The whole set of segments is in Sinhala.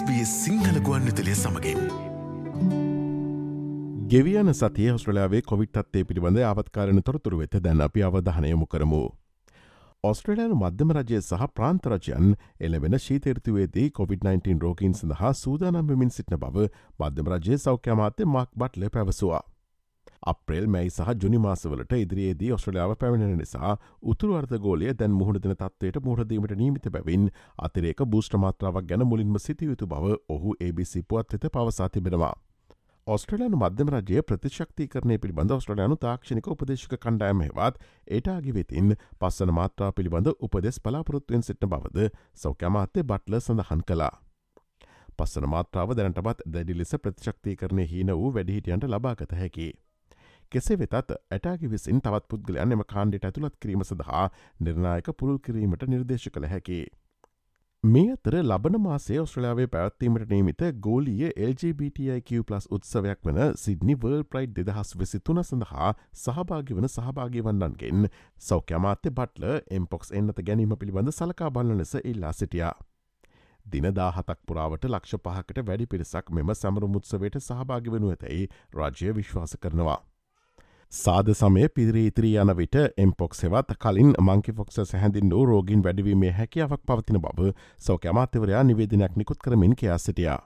SBS සිංහල ගුවන්විතලය සමඟින්. ගෙවියන සතිය ඔස්ට්‍රලයාාවේ කොවිට්ත්තේ පිළිබඳ අවත්කාරණ තොරතුරු වෙත දැන් අපි අවධානයමු කරමු. ඔස්ට්‍රලයානු මධ්‍යම රජය සහ ප්‍රාන්තරජයන් එලවෙන ශීතර්තුවේදී COVID-19 රෝගීන් සඳහා සූදානම්වමින් සිටින බව මධ්‍යම රජය සෞඛ්‍යමාත්‍ය මක් බට්ල පැවසවා. අප්‍රේල් මැයි සහ ජුනි මාසවලට ඉදිරියේදී ඔස්ට්‍රලියාව පැමිණෙන නිසා උතුරු අර්ධගෝලය දැන් මුහුණදන තත්වයට මුහදීමට නීමිත බැවින් අතිරේක භෂ්ටමාත්‍රාවක් ගැන මුලින්ම සිටියයුතු බව ඔහු ABC පුවත් වෙත පවසා තිබෙනවා. ඔස්ට්‍රලයානු මධ්‍යම රජය ප්‍රතිශක්ති කරනය පිළිබඳ ඔස්ට්‍රලයානු තාක්ෂණික උපදේශක කණ්ඩෑම හෙවත් ඒටාගි වෙතින් පස්සන මාත්‍රා පිළිබඳ උපදෙස් පලාපොරොත්තුවෙන් සිටන බවද සෞඛ්‍යමාත්‍ය බට්ල සඳහන් කලා. පස්සන මාත්‍රාව දැනටමත් දැඩි ලෙස ප්‍රතිශක්ති කරනය හීන වූ වැඩිහිටියන්ට ලබාගත හැකි. කෙසේ වෙතත් ඇටාගි විසින් තවත් පුද්ගලයන් එම කාණ්ඩට ඇතුළත් කිරීම සඳහා නිර්ණයක පුළුල් කිරීමට නිර්දේශ කළ හැකි. මේ අතර ලබන මාසේ ඔස්ට්‍රලාවේ පැවත්වීමට නීමිත ගෝලිය LGBTIQ+ උත්සවයක් වන සිඩ්නි වර්ල් ප්‍රයිඩ් දෙදහස් වෙසි තුන සඳහා සහභාගි වන සහභාගි වන්නන්ගෙන් සෞඛ්‍යමාත්‍ය බට්ල එම්පොක්ස් එන්නත ගැනීම පිළිබඳ සලකා බලන ලෙස ඉල්ලා සිටියා. දිනදා හතක් පුරාවට ලක්ෂ පහකට වැඩි පිරිසක් මෙම සැමරු මුත්සවයට සහභාගි වනු ඇතැයි රාජ්‍ය විශ්වාස කරනවා. සාද සමය පිරි ඉතිරී යන විට එම්පොක්ස් හෙවත් කලින් මංකි ෆොක්ස සැහැඳින් වූ රෝගීන් වැඩවීමේ හැකියාවක් පවතින බව සෞඛ්‍ය අමාත්‍යවරයා නිවේදනයක් නිකුත් කරමින් කියා සිටියා.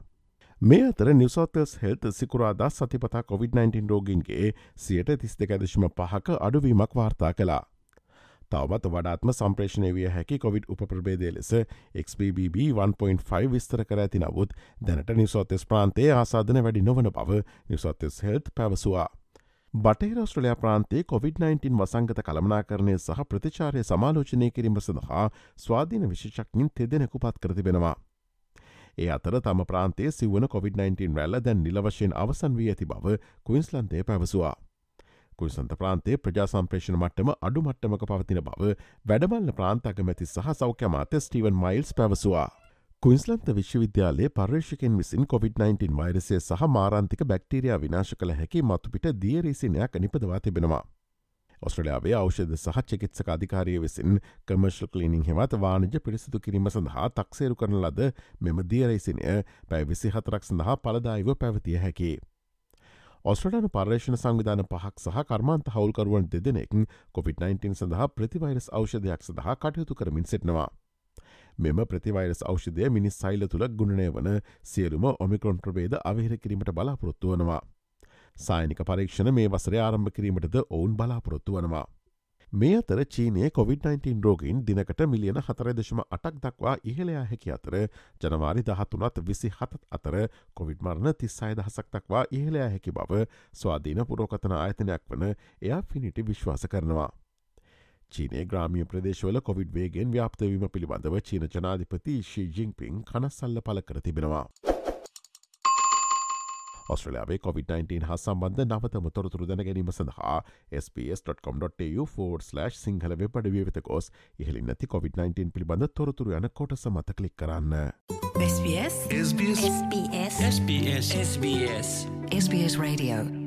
මේ අතර නිවසෝතස් හෙල්ත සිකුරාදා සතිපතා COොVID-19 රෝගීන්ගේ සියට තිස් දෙකදශම පහක අඩුවීමක් වාර්තා කලා. තවමත් වඩාත්ම සම්ප්‍රේෂණය විය හැකි කොවිඩ් උපප්‍රබේදය ලෙස XBBB 1.5 විස්තර කර ඇති නමුත් දැනට නිවසෝතෙස් ප්‍රාන්තේ ආසාධන වැඩි නොවන බව නිවසෝතෙස් හෙල්ත් පැවසවා. බටහිර ස්ට්‍රලයා ප්‍රාන්තේ COොVID-19 වසංගත කළමනාකරණය සහ ප්‍රතිචාරය සමාලෝචනය කිරීම සඳහා ස්වාධීන විශෂක්ඥින් තෙදෙනෙකු පත් කරතිබෙනවා. ඒ අතර තම ප්‍රාන්තේ සිවන COොVID-19 රැල්ල දැන් නිලවශයෙන් අවසන් වී ඇති බව කුයින්ස්ලන්තේ පැවසවා. කුයිසන්ත ප්‍රාන්තේ ප්‍රජා සම්ප්‍රේෂණ මට්ටම අඩු මට්ටමක පවතින බව වැඩමල්ල ප්‍රාන්තගමැති සහ සෞඛ්‍යමාත ස්ටීවන් මයිල්ස් පැවසවා. කුයින්ස්ලන්ත විශ්වවිද්‍යාලයේ පර්ේෂකෙන් විසින් COොVID-19 වෛරසය සහ මාරන්තික බැක්ටීරයා විනාශ කළ හැකි මතුපිට දියරීසිනයක් නිපදවා තිබෙනවා. ඔස්ට්‍රලයාාවේ අෞෂධ සහ චිකිත්සක අධිකාරය විසින් කමර්ශල් කලීනිින් හෙවත් වානජ පිරිසිදු කිරීම සඳහා තක්සේරු කරන ලද මෙම දියරයිසිනය පැ විසි හතරක් සඳහා පලදායිව පැවතිය හැකි. ඔස්ට්‍රලයානු පර්ේෂණ සංවිධාන පහක් සහ කර්මාන්ත හවල්කරුවන් දෙදෙනෙක් COොVID-19 සඳහා ප්‍රතිවයිරස් ෞෂධයක් සඳහා කටයුතු කරමින් සිටනවා. මෙම ප්‍රතිවයිරස් ෞෂධය මිනිස් සයිල තුළ ගුණනය වන සියලුම ඔමිකරොන් ප්‍රබේද අවිහිර කිරීමට බලාපොරොත්තු වනවා. සායනික පරීක්ෂණ මේ වසර ආරම්භ කිරීමටද ඔවුන් බලාපොරොත්තු වනවා. මේ අතර චීනය COොVID-19 රෝගීන් දිනකට මිලියන හතරදශම අටක් දක්වා ඉහළයා හැකි අතර ජනවාරි දහතුනත් විසි හතත් අතර කොවිඩ් මරණ තිස්සාය දහසක් දක්වා ඉහළයා හැකි බව ස්වාධීන පුරෝකතන ආයතනයක් වන එයා ෆිනිටි විශ්වාස කරනවා. චීනය ග්‍රාමිය ප්‍රදේශවල කොවිඩ් වේගෙන් ව්‍යාප්තවීම පිළිබඳව චීන ජනාධිපති ශී ජිංපින් කනස්සල්ල පල කර තිබෙනවා. ඔස්ට්‍රලයාාවේ COොVID-19 හා සම්බන්ධ නවතම තොරතුරු දැන ගැනීම සඳහා ps.com.tu4/ සිංහල වෙබඩ වෙත ගෝස් ඉහලින් නැති COොVID-19 පිළිබඳ තොරතුරු යන කොට සමත කලික් කරන්න. SBS SBS SBS SBS SBS SBS Radio